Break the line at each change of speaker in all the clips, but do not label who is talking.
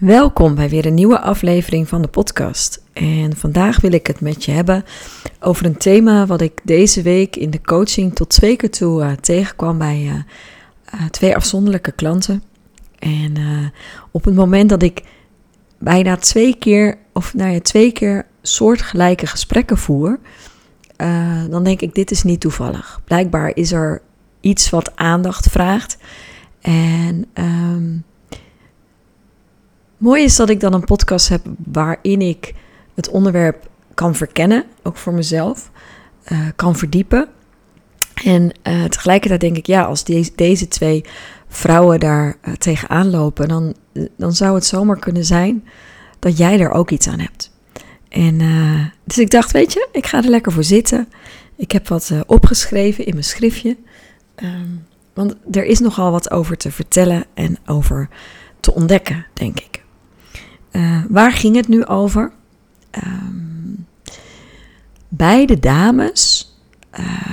Welkom bij weer een nieuwe aflevering van de podcast. En vandaag wil ik het met je hebben over een thema wat ik deze week in de coaching tot twee keer toe uh, tegenkwam bij uh, uh, twee afzonderlijke klanten. En op het moment dat ik bijna twee keer, of nou ja, twee keer soortgelijke gesprekken voer, dan denk ik: dit is niet toevallig. Blijkbaar is er iets wat aandacht vraagt. En. Um, Mooi is dat ik dan een podcast heb waarin ik het onderwerp kan verkennen, ook voor mezelf, uh, kan verdiepen. En uh, tegelijkertijd denk ik, ja, als deze, deze twee vrouwen daar uh, tegenaan lopen, dan, dan zou het zomaar kunnen zijn dat jij er ook iets aan hebt. En dus ik dacht, weet je, ik ga er lekker voor zitten. Ik heb wat opgeschreven in mijn schriftje. Um, want er is nogal wat over te vertellen en over te ontdekken, denk ik. Uh, waar ging het nu over? Um, beide dames uh,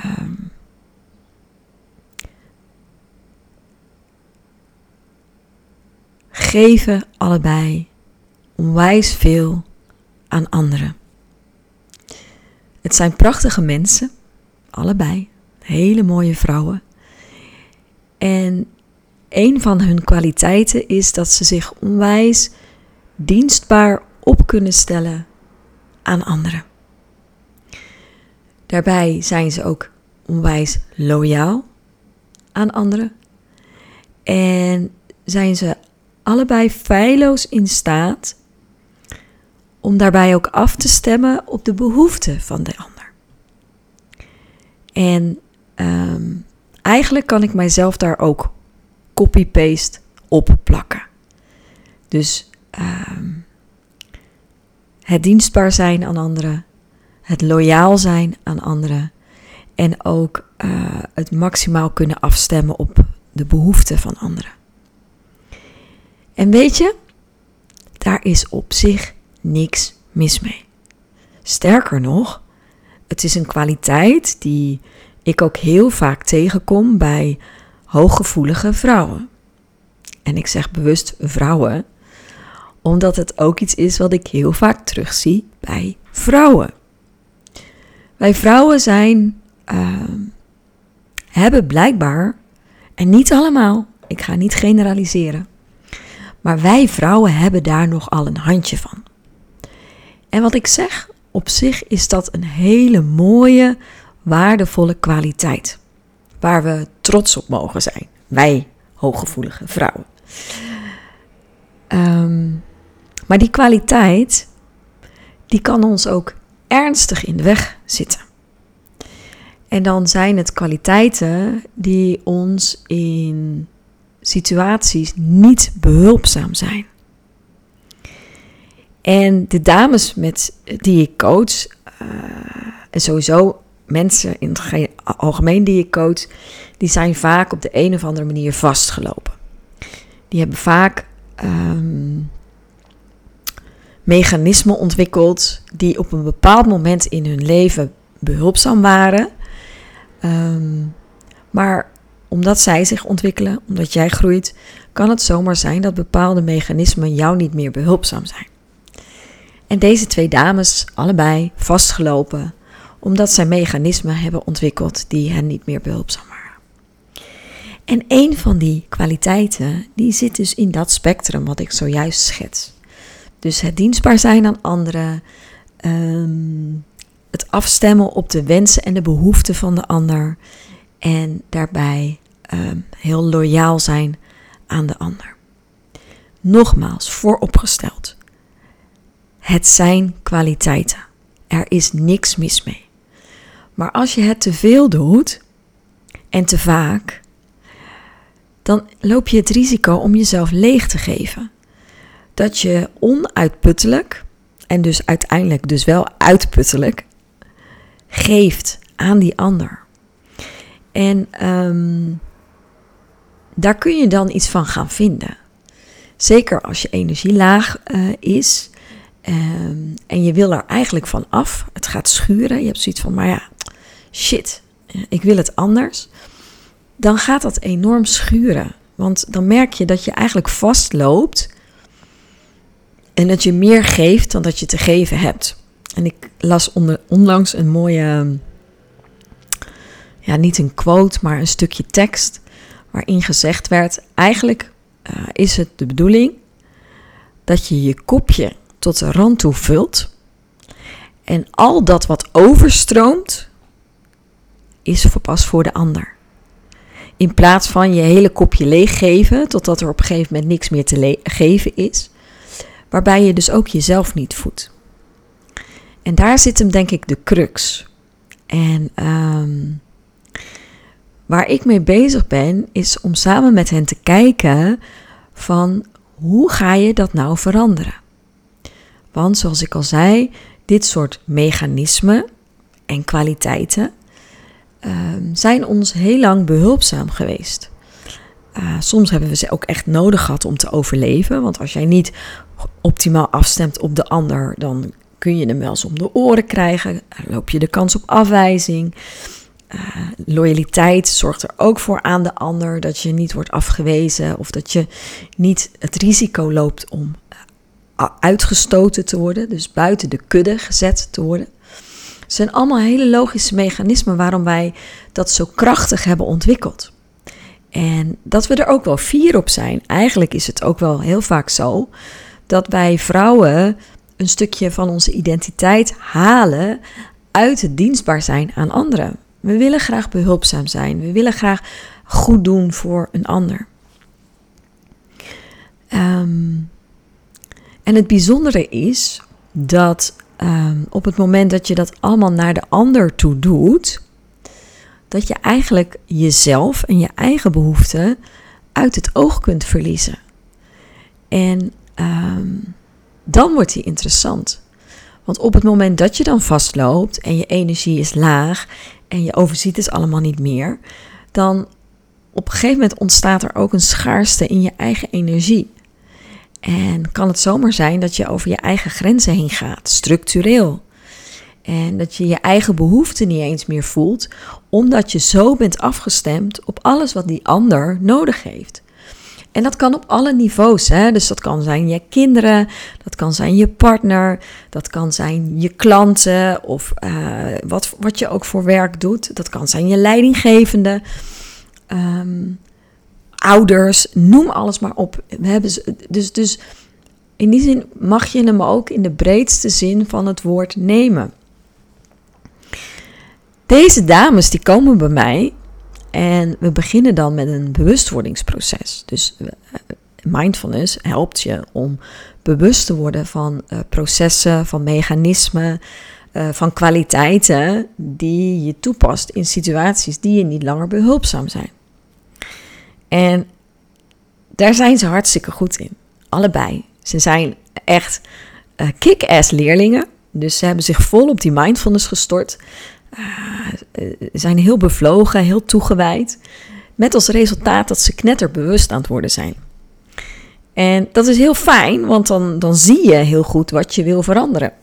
geven allebei onwijs veel aan anderen. Het zijn prachtige mensen, allebei, hele mooie vrouwen. En een van hun kwaliteiten is dat ze zich onwijs dienstbaar op kunnen stellen aan anderen. Daarbij zijn ze ook onwijs loyaal aan anderen. En zijn ze allebei feilloos in staat om daarbij ook af te stemmen op de behoeften van de ander. En um, eigenlijk kan ik mijzelf daar ook copy-paste op plakken. Dus uh, het dienstbaar zijn aan anderen, het loyaal zijn aan anderen en ook uh, het maximaal kunnen afstemmen op de behoeften van anderen. En weet je, daar is op zich niks mis mee. Sterker nog, het is een kwaliteit die ik ook heel vaak tegenkom bij hooggevoelige vrouwen. En ik zeg bewust vrouwen, omdat het ook iets is wat ik heel vaak terugzie bij vrouwen. Wij vrouwen zijn, uh, hebben blijkbaar, en niet allemaal, ik ga niet generaliseren, maar wij vrouwen hebben daar nogal een handje van. En wat ik zeg, op zich is dat een hele mooie, waardevolle kwaliteit. Waar we trots op mogen zijn. Wij hooggevoelige vrouwen. Um, maar die kwaliteit, die kan ons ook ernstig in de weg zitten. En dan zijn het kwaliteiten die ons in situaties niet behulpzaam zijn. En de dames met, die ik coach, uh, en sowieso mensen in het algemeen die ik coach, die zijn vaak op de een of andere manier vastgelopen. Die hebben vaak um, mechanismen ontwikkeld die op een bepaald moment in hun leven behulpzaam waren. Um, maar omdat zij zich ontwikkelen, omdat jij groeit, kan het zomaar zijn dat bepaalde mechanismen jou niet meer behulpzaam zijn. En deze twee dames, allebei vastgelopen, omdat zij mechanismen hebben ontwikkeld die hen niet meer behulpzaam waren. En een van die kwaliteiten, die zit dus in dat spectrum wat ik zojuist schets. Dus het dienstbaar zijn aan anderen, um, het afstemmen op de wensen en de behoeften van de ander en daarbij um, heel loyaal zijn aan de ander. Nogmaals, vooropgesteld. Het zijn kwaliteiten. Er is niks mis mee. Maar als je het te veel doet en te vaak, dan loop je het risico om jezelf leeg te geven dat je onuitputtelijk, en dus uiteindelijk dus wel uitputtelijk, geeft aan die ander. En um, daar kun je dan iets van gaan vinden. Zeker als je energie laag uh, is um, en je wil er eigenlijk van af. Het gaat schuren. Je hebt zoiets van, maar ja, shit, ik wil het anders. Dan gaat dat enorm schuren. Want dan merk je dat je eigenlijk vastloopt En dat je meer geeft dan dat je te geven hebt. En ik las onlangs een mooie, ja, niet een quote, maar een stukje tekst. Waarin gezegd werd: eigenlijk uh, is het de bedoeling dat je je kopje tot de rand toe vult. En al dat wat overstroomt, is pas voor de ander. In plaats van je hele kopje leeggeven, totdat er op een gegeven moment niks meer te geven is. Waarbij je dus ook jezelf niet voedt. En daar zit hem denk ik de crux. En um, waar ik mee bezig ben, is om samen met hen te kijken van hoe ga je dat nou veranderen? Want zoals ik al zei, dit soort mechanismen en kwaliteiten Ehm, zijn ons heel lang behulpzaam geweest. Uh, soms hebben we ze ook echt nodig gehad om te overleven. Want als jij niet optimaal afstemt op de ander, dan kun je hem wel eens om de oren krijgen. Loop je de kans op afwijzing. Uh, loyaliteit zorgt er ook voor aan de ander dat je niet wordt afgewezen of dat je niet het risico loopt om uh, uitgestoten te worden, dus buiten de kudde gezet te worden. Het zijn allemaal hele logische mechanismen waarom wij dat zo krachtig hebben ontwikkeld. En dat we er ook wel fier op zijn. Eigenlijk is het ook wel heel vaak zo dat wij vrouwen een stukje van onze identiteit halen uit het dienstbaar zijn aan anderen. We willen graag behulpzaam zijn. We willen graag goed doen voor een ander. Um, en het bijzondere is dat um, op het moment dat je dat allemaal naar de ander toe doet, dat je eigenlijk jezelf en je eigen behoeften uit het oog kunt verliezen. En um, dan wordt die interessant. Want op het moment dat je dan vastloopt en je energie is laag en je overziet het allemaal niet meer, dan op een gegeven moment ontstaat er ook een schaarste in je eigen energie. En kan het zomaar zijn dat je over je eigen grenzen heen gaat, structureel. En dat je je eigen behoeften niet eens meer voelt, omdat je zo bent afgestemd op alles wat die ander nodig heeft. En dat kan op alle niveaus. Hè? Dus dat kan zijn je kinderen, dat kan zijn je partner, dat kan zijn je klanten of uh, wat, wat je ook voor werk doet. Dat kan zijn je leidinggevende. Um, ouders, noem alles maar op. We hebben dus, dus in die zin mag je hem ook in de breedste zin van het woord nemen. Deze dames die komen bij mij en we beginnen dan met een bewustwordingsproces. Dus eh, mindfulness helpt je om bewust te worden van uh, processen, van mechanismen, uh, van kwaliteiten die je toepast in situaties die je niet langer behulpzaam zijn. En daar zijn ze hartstikke goed in. Allebei. Ze zijn echt kick-ass leerlingen. Dus ze hebben zich vol op die mindfulness gestort. Uh, zijn heel bevlogen, heel toegewijd. Met als resultaat dat ze knetterbewust aan het worden zijn. En dat is heel fijn, want dan, dan zie je heel goed wat je wil veranderen.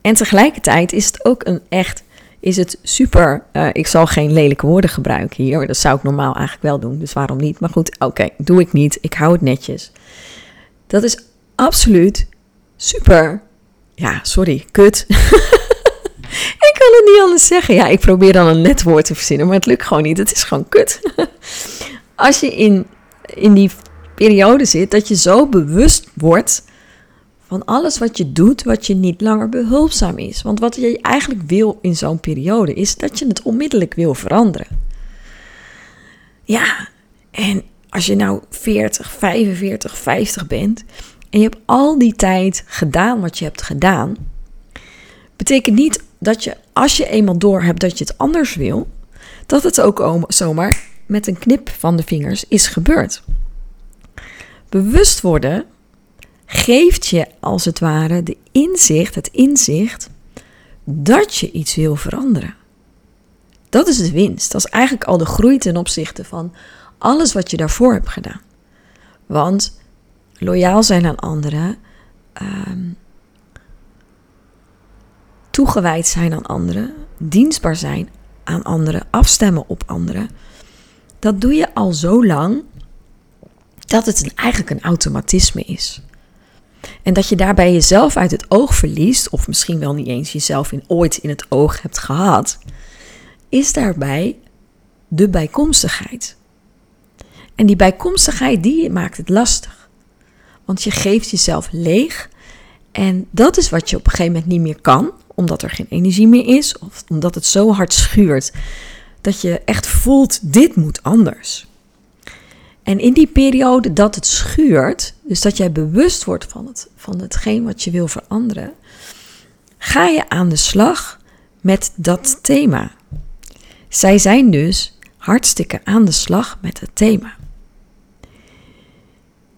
En tegelijkertijd is het ook een echt is het super. Uh, ik zal geen lelijke woorden gebruiken hier. Dat zou ik normaal eigenlijk wel doen. Dus waarom niet? Maar goed, oké, doe ik niet. Ik hou het netjes. Dat is absoluut super. Ja, sorry, kut. ik kan het niet anders zeggen. Ja, ik probeer dan een net woord te verzinnen, maar het lukt gewoon niet. Het is gewoon kut. Als je in, in die periode zit dat je zo bewust wordt van alles wat je doet, wat je niet langer behulpzaam is. Want wat je eigenlijk wil in zo'n periode is dat je het onmiddellijk wil veranderen. Ja, en als je nou 40, 45, 50 bent en je hebt al die tijd gedaan wat je hebt gedaan, betekent niet dat je als je eenmaal door hebt dat je het anders wil, dat het ook zomaar met een knip van de vingers is gebeurd. Bewust worden geeft je als het ware de inzicht, het inzicht dat je iets wil veranderen. Dat is de winst. Dat is eigenlijk al de groei ten opzichte van alles wat je daarvoor hebt gedaan. Want loyaal zijn aan anderen, um, toegewijd zijn aan anderen, dienstbaar zijn aan anderen, afstemmen op anderen, dat doe je al zo lang dat het eigenlijk een automatisme is. En dat je daarbij jezelf uit het oog verliest, of misschien wel niet eens jezelf in, ooit in het oog hebt gehad, is daarbij de bijkomstigheid. En die bijkomstigheid die maakt het lastig. Want je geeft jezelf leeg en dat is wat je op een gegeven moment niet meer kan, omdat er geen energie meer is of omdat het zo hard schuurt dat je echt voelt dit moet anders. En in die periode dat het schuurt, dus dat jij bewust wordt van, het, van hetgeen wat je wil veranderen, ga je aan de slag met dat thema. Zij zijn dus hartstikke aan de slag met het thema.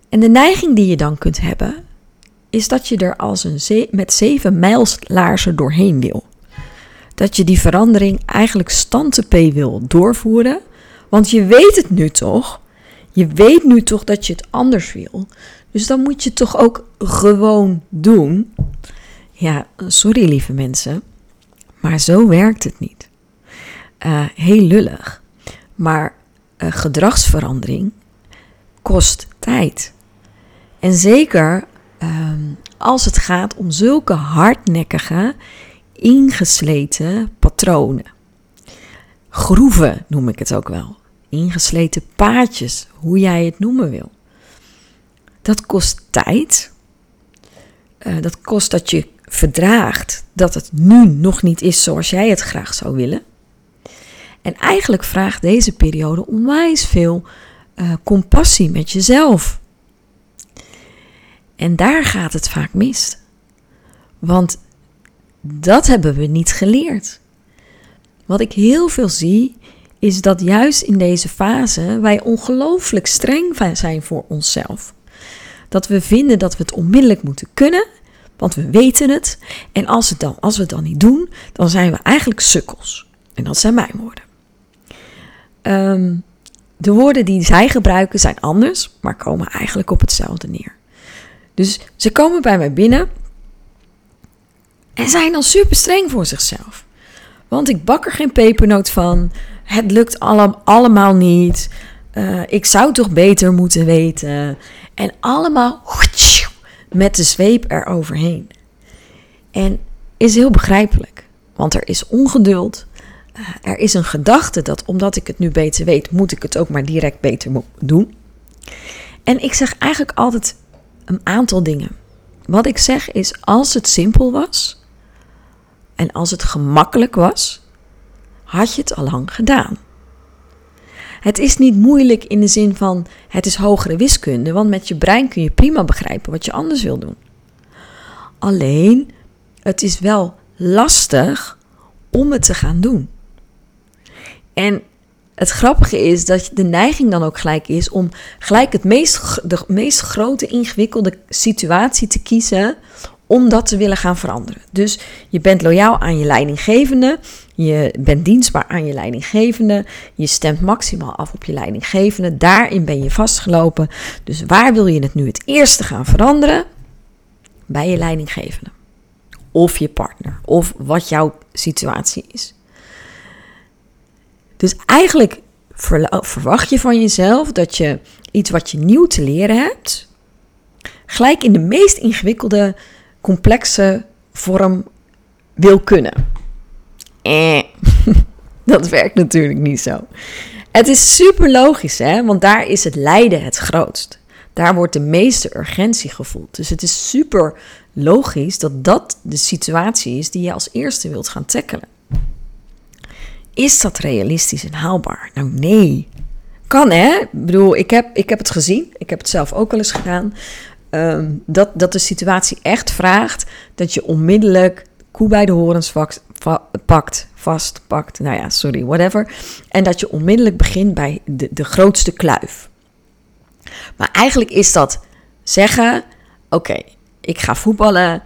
En de neiging die je dan kunt hebben, is dat je er als een met zeven mijlslaarzen doorheen wil. Dat je die verandering eigenlijk stand wil doorvoeren, want je weet het nu toch. Je weet nu toch dat je het anders wil. Dus dan moet je het toch ook gewoon doen. Ja, sorry lieve mensen, maar zo werkt het niet. Uh, heel lullig. Maar uh, gedragsverandering kost tijd. En zeker Ehm, als het gaat om zulke hardnekkige, ingesleten patronen. Groeven noem ik het ook wel. Ingesleten paadjes, hoe jij het noemen wil. Dat kost tijd. Uh, dat kost dat je verdraagt dat het nu nog niet is zoals jij het graag zou willen. En eigenlijk vraagt deze periode onwijs veel uh, compassie met jezelf. En daar gaat het vaak mis. Want dat hebben we niet geleerd. Wat ik heel veel zie, is dat juist in deze fase wij ongelooflijk streng zijn voor onszelf. Dat we vinden dat we het onmiddellijk moeten kunnen, want we weten het. En als, het dan, als we het dan niet doen, dan zijn we eigenlijk sukkels. En dat zijn mijn woorden. Ehm, de woorden die zij gebruiken zijn anders, maar komen eigenlijk op hetzelfde neer. Dus ze komen bij mij binnen en zijn dan super streng voor zichzelf. Want ik bak er geen pepernoot van. Het lukt allemaal niet. Uh, ik zou toch beter moeten weten. En allemaal met de zweep eroverheen. En is heel begrijpelijk. Want er is ongeduld. Uh, er is een gedachte dat omdat ik het nu beter weet, moet ik het ook maar direct beter doen. En ik zeg eigenlijk altijd een aantal dingen. Wat ik zeg is, als het simpel was en als het gemakkelijk was, had je het al lang gedaan. Het is niet moeilijk in de zin van het is hogere wiskunde, want met je brein kun je prima begrijpen wat je anders wil doen. Alleen, het is wel lastig om het te gaan doen. En het grappige is dat de neiging dan ook gelijk is om gelijk het meest, de meest grote ingewikkelde situatie te kiezen om dat te willen gaan veranderen. Dus je bent loyaal aan je leidinggevende, je bent dienstbaar aan je leidinggevende, je stemt maximaal af op je leidinggevende, daarin ben je vastgelopen. Dus waar wil je het nu het eerste gaan veranderen? Bij je leidinggevende. Of je partner, of wat jouw situatie is. Dus eigenlijk verwacht je van jezelf dat je iets wat je nieuw te leren hebt, gelijk in de meest ingewikkelde, complexe vorm wil kunnen. Eh, dat werkt natuurlijk niet zo. Het is super logisch, hè? want daar is het lijden het grootst. Daar wordt de meeste urgentie gevoeld. Dus het is super logisch dat dat de situatie is die je als eerste wilt gaan tackelen. Is dat realistisch en haalbaar? Nou, nee. Kan hè? Ik bedoel, ik heb, ik heb het gezien. Ik heb het zelf ook wel eens gedaan. Ehm, dat, dat de situatie echt vraagt dat je onmiddellijk koe bij de horens vast, pakt, vastpakt. Nou ja, sorry, whatever. En dat je onmiddellijk begint bij de, de grootste kluif. Maar eigenlijk is dat zeggen: oké, ik ga voetballen.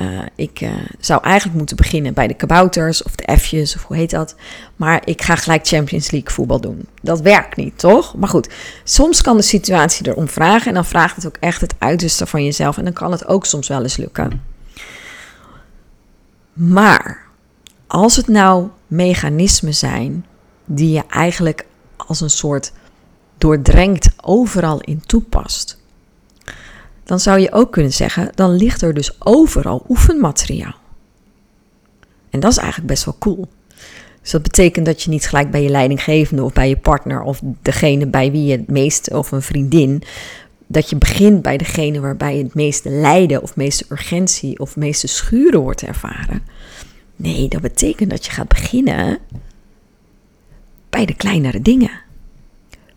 Uh, ik uh, zou eigenlijk moeten beginnen bij de kabouters of de F'jes of hoe heet dat. Maar ik ga gelijk Champions League voetbal doen. Dat werkt niet, toch? Maar goed, soms kan de situatie erom vragen en dan vraagt het ook echt het uiterste van jezelf. En dan kan het ook soms wel eens lukken. Maar als het nou mechanismen zijn die je eigenlijk als een soort doordrenkt overal in toepast dan zou je ook kunnen zeggen, dan ligt er dus overal oefenmateriaal. En dat is eigenlijk best wel cool. Dus dat betekent dat je niet gelijk bij je leidinggevende of bij je partner of degene bij wie je het meest, of een vriendin, dat je begint bij degene waarbij je het meeste lijden of meeste urgentie of meeste schuren wordt ervaren. Nee, dat betekent dat je gaat beginnen bij de kleinere dingen.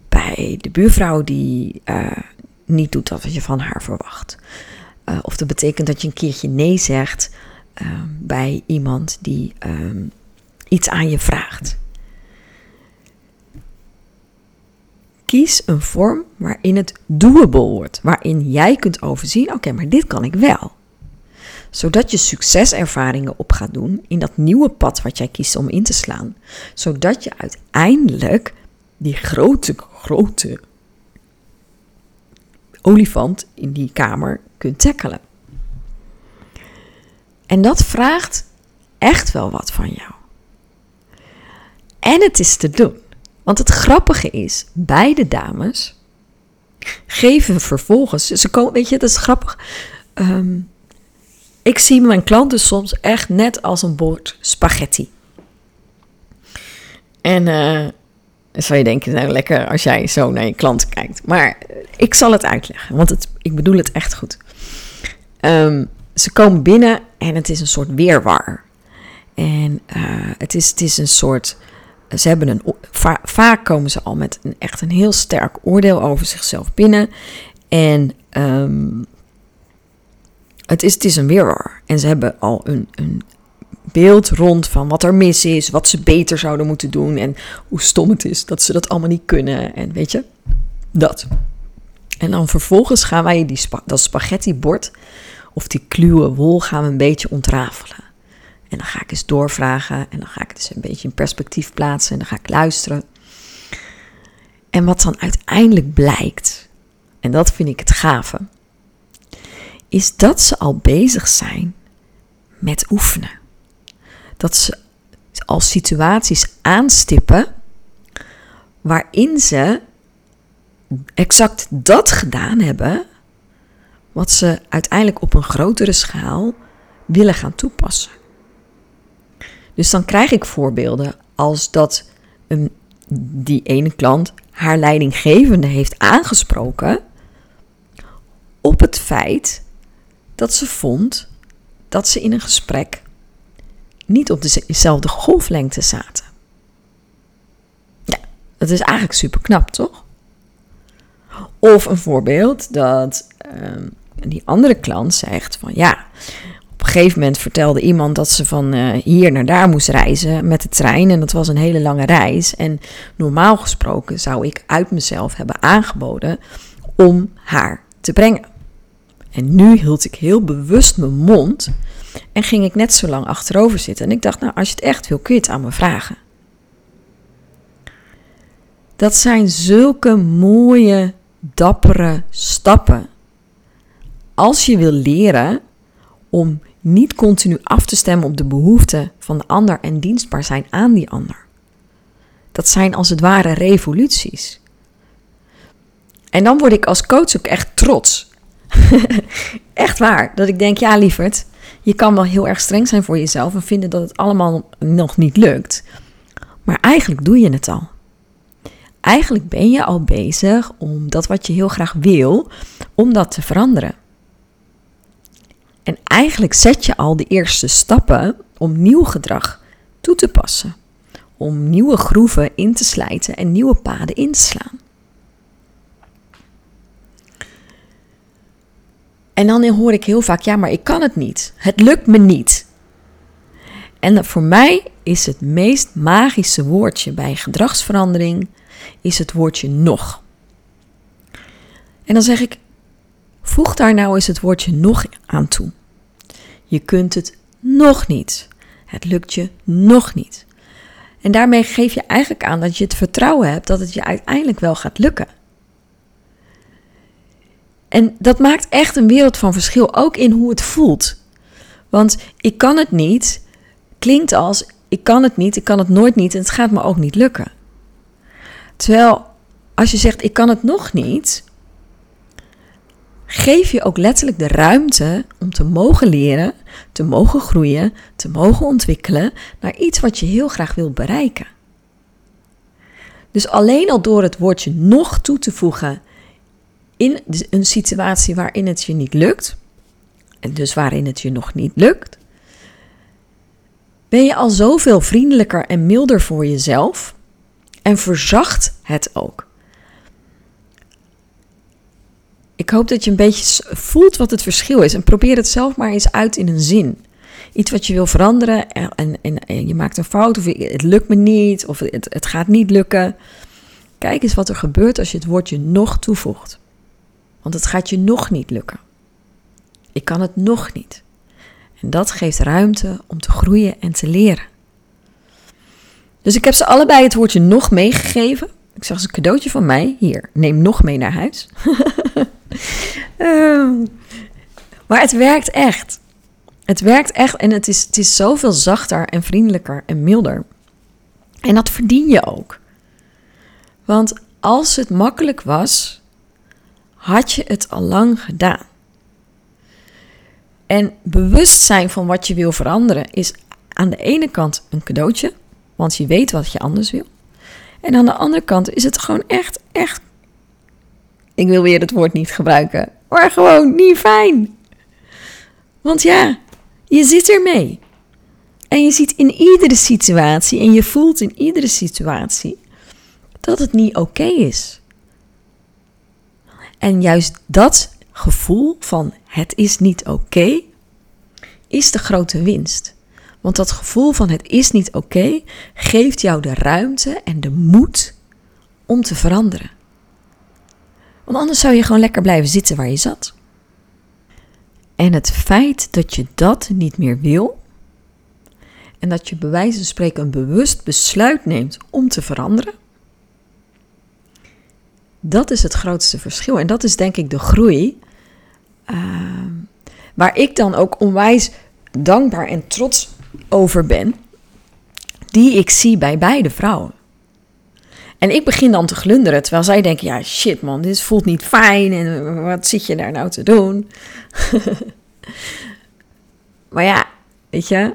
Bij de buurvrouw die uh, niet doet wat je van haar verwacht. Uh, of dat betekent dat je een keertje nee zegt uh, bij iemand die um, iets aan je vraagt. Kies een vorm waarin het doable wordt, waarin jij kunt overzien: oké, maar dit kan ik wel. Zodat je succeservaringen op gaat doen in dat nieuwe pad wat jij kiest om in te slaan. Zodat je uiteindelijk die grote, grote olifant in die kamer kunt tackelen. En dat vraagt echt wel wat van jou. En het is te doen. Want het grappige is, beide dames geven vervolgens. Ze komen, weet je, dat is grappig. Um, ik zie mijn klanten soms echt net als een bord spaghetti. En uh, dan zou je denken, nou lekker als jij zo naar je klant kijkt. Maar ik zal het uitleggen, want het, ik bedoel het echt goed. Um, ze komen binnen en het is een soort weerwar. En uh, het, is, het is een soort ze hebben een, vaak komen ze al met een, echt een heel sterk oordeel over zichzelf binnen. En um, het, is, het is een weerwar. En ze hebben al een, een beeld rond van wat er mis is, wat ze beter zouden moeten doen en hoe stom het is dat ze dat allemaal niet kunnen. En weet je, dat. En dan vervolgens gaan wij die spa dat spaghetti-bord of die kluwe wol gaan we een beetje ontrafelen. En dan ga ik eens doorvragen en dan ga ik het dus een beetje in perspectief plaatsen en dan ga ik luisteren. En wat dan uiteindelijk blijkt, en dat vind ik het gave, is dat ze al bezig zijn met oefenen. Dat ze al situaties aanstippen waarin ze exact dat gedaan hebben wat ze uiteindelijk op een grotere schaal willen gaan toepassen. Dus dan krijg ik voorbeelden als dat een, die ene klant haar leidinggevende heeft aangesproken op het feit dat ze vond dat ze in een gesprek niet op dezelfde golflengte zaten. Ja, dat is eigenlijk super knap, toch? Of een voorbeeld dat um, die andere klant zegt van ja, op een gegeven moment vertelde iemand dat ze van uh, hier naar daar moest reizen met de trein. En dat was een hele lange reis. En normaal gesproken zou ik uit mezelf hebben aangeboden om haar te brengen. En nu hield ik heel bewust mijn mond en ging ik net zo lang achterover zitten. En ik dacht, nou, als je het echt wil, kun je het aan me vragen. Dat zijn zulke mooie, dappere stappen. Als je wil leren om niet continu af te stemmen op de behoeften van de ander en dienstbaar zijn aan die ander. Dat zijn als het ware revoluties. En dan word ik als coach ook echt trots. echt waar. Dat ik denk, ja lieverd, je kan wel heel erg streng zijn voor jezelf en vinden dat het allemaal nog niet lukt. Maar eigenlijk doe je het al. Eigenlijk ben je al bezig om dat wat je heel graag wil, om dat te veranderen. En eigenlijk zet je al de eerste stappen om nieuw gedrag toe te passen. Om nieuwe groeven in te slijten en nieuwe paden in te slaan. En dan hoor ik heel vaak, ja, maar ik kan het niet. Het lukt me niet. En voor mij is het meest magische woordje bij gedragsverandering is het woordje nog. En dan zeg ik, Voeg daar nou eens het woordje nog aan toe. Je kunt het nog niet. Het lukt je nog niet. En daarmee geef je eigenlijk aan dat je het vertrouwen hebt dat het je uiteindelijk wel gaat lukken. En dat maakt echt een wereld van verschil, ook in hoe het voelt. Want ik kan het niet klinkt als ik kan het niet, ik kan het nooit niet en het gaat me ook niet lukken. Terwijl als je zegt ik kan het nog niet, geef je ook letterlijk de ruimte om te mogen leren, te mogen groeien, te mogen ontwikkelen naar iets wat je heel graag wil bereiken. Dus alleen al door het woordje nog toe te voegen in een situatie waarin het je niet lukt, en dus waarin het je nog niet lukt, ben je al zoveel vriendelijker en milder voor jezelf en verzacht het ook. Ik hoop dat je een beetje voelt wat het verschil is en probeer het zelf maar eens uit in een zin. Iets wat je wil veranderen en, en, je maakt een fout of het lukt me niet of het, het gaat niet lukken. Kijk eens wat er gebeurt als je het woordje nog toevoegt. Want het gaat je nog niet lukken. Ik kan het nog niet. En dat geeft ruimte om te groeien en te leren. Dus ik heb ze allebei het woordje nog meegegeven. Ik zag ze een cadeautje van mij. Hier, neem nog mee naar huis. Ehm, maar het werkt echt. Het werkt echt en het is, het is zoveel zachter en vriendelijker en milder. En dat verdien je ook. Want als het makkelijk was, had je het al lang gedaan. En bewust zijn van wat je wil veranderen is aan de ene kant een cadeautje, want je weet wat je anders wil. En aan de andere kant is het gewoon echt, echt. Ik wil weer het woord niet gebruiken, maar gewoon niet fijn. Want ja, je zit ermee. En je ziet in iedere situatie en je voelt in iedere situatie dat het niet oké is. En juist dat gevoel van het is niet oké, is de grote winst. Want dat gevoel van het is niet oké geeft jou de ruimte en de moed om te veranderen. Want anders zou je gewoon lekker blijven zitten waar je zat. En het feit dat je dat niet meer wil, en dat je bij wijze van spreken een bewust besluit neemt om te veranderen, dat is het grootste verschil. En dat is denk ik de groei. Uh, waar ik dan ook onwijs dankbaar en trots over ben. Die ik zie bij beide vrouwen. En ik begin dan te glunderen, terwijl zij denken: ja, shit man, dit voelt niet fijn en wat zit je daar nou te doen? maar ja, weet je,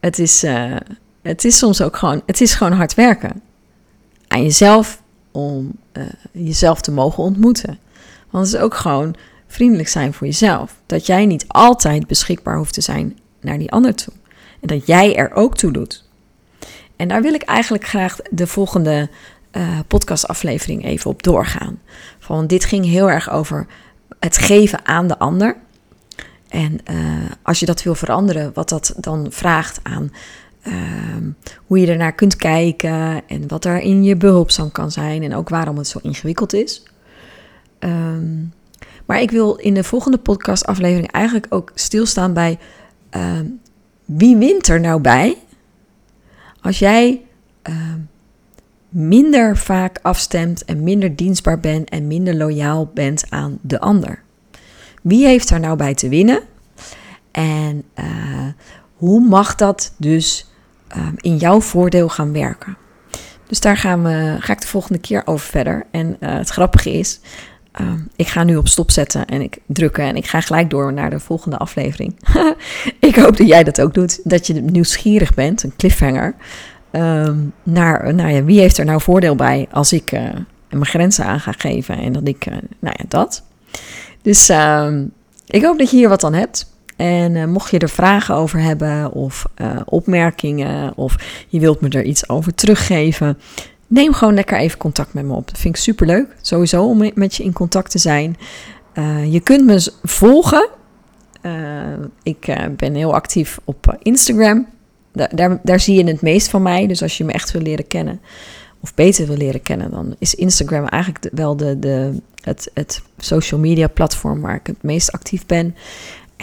het is, uh, het is soms ook gewoon, het is gewoon hard werken. Aan jezelf om uh, jezelf te mogen ontmoeten. Want het is ook gewoon vriendelijk zijn voor jezelf. Dat jij niet altijd beschikbaar hoeft te zijn naar die ander toe. En dat jij er ook toe doet. En daar wil ik eigenlijk graag de volgende uh, podcastaflevering even op doorgaan. Van dit ging heel erg over het geven aan de ander. En uh, als je dat wil veranderen, wat dat dan vraagt aan Ehm, hoe je ernaar kunt kijken en wat er in je behulpzaam kan zijn en ook waarom het zo ingewikkeld is. Ehm, maar ik wil in de volgende podcastaflevering eigenlijk ook stilstaan bij ehm, wie wint er nou bij als jij minder vaak afstemt en minder dienstbaar bent en minder loyaal bent aan de ander. Wie heeft er nou bij te winnen? En uh, hoe mag dat dus Ehm, in jouw voordeel gaan werken. Dus daar gaan we, ga ik de volgende keer over verder. En uh, het grappige is, uh, ik ga nu op stop zetten en ik drukken en ik ga gelijk door naar de volgende aflevering. ik hoop dat jij dat ook doet, dat je nieuwsgierig bent, een cliffhanger. Um, naar, nou ja, wie heeft er nou voordeel bij als ik uh, mijn grenzen aan ga geven en dat ik, nou ja, dat. Dus ik hoop dat je hier wat aan hebt. En uh, mocht je er vragen over hebben of uh, opmerkingen of je wilt me er iets over teruggeven, neem gewoon lekker even contact met me op. Dat vind ik super leuk, sowieso om met je in contact te zijn. Uh, je kunt me volgen. ik ben heel actief op Instagram. Daar, daar, daar zie je het meest van mij. Dus als je me echt wil leren kennen of beter wil leren kennen, dan is Instagram eigenlijk wel de, de, het, het social media platform waar ik het meest actief ben.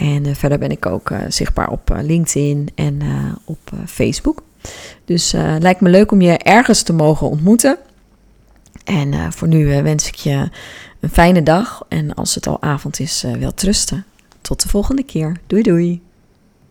En uh, verder ben ik ook uh, zichtbaar op uh, LinkedIn en op Facebook. Dus lijkt me leuk om je ergens te mogen ontmoeten. En voor nu wens ik je een fijne dag. En als het al avond is, wel trusten. Tot de volgende keer. Doei doei.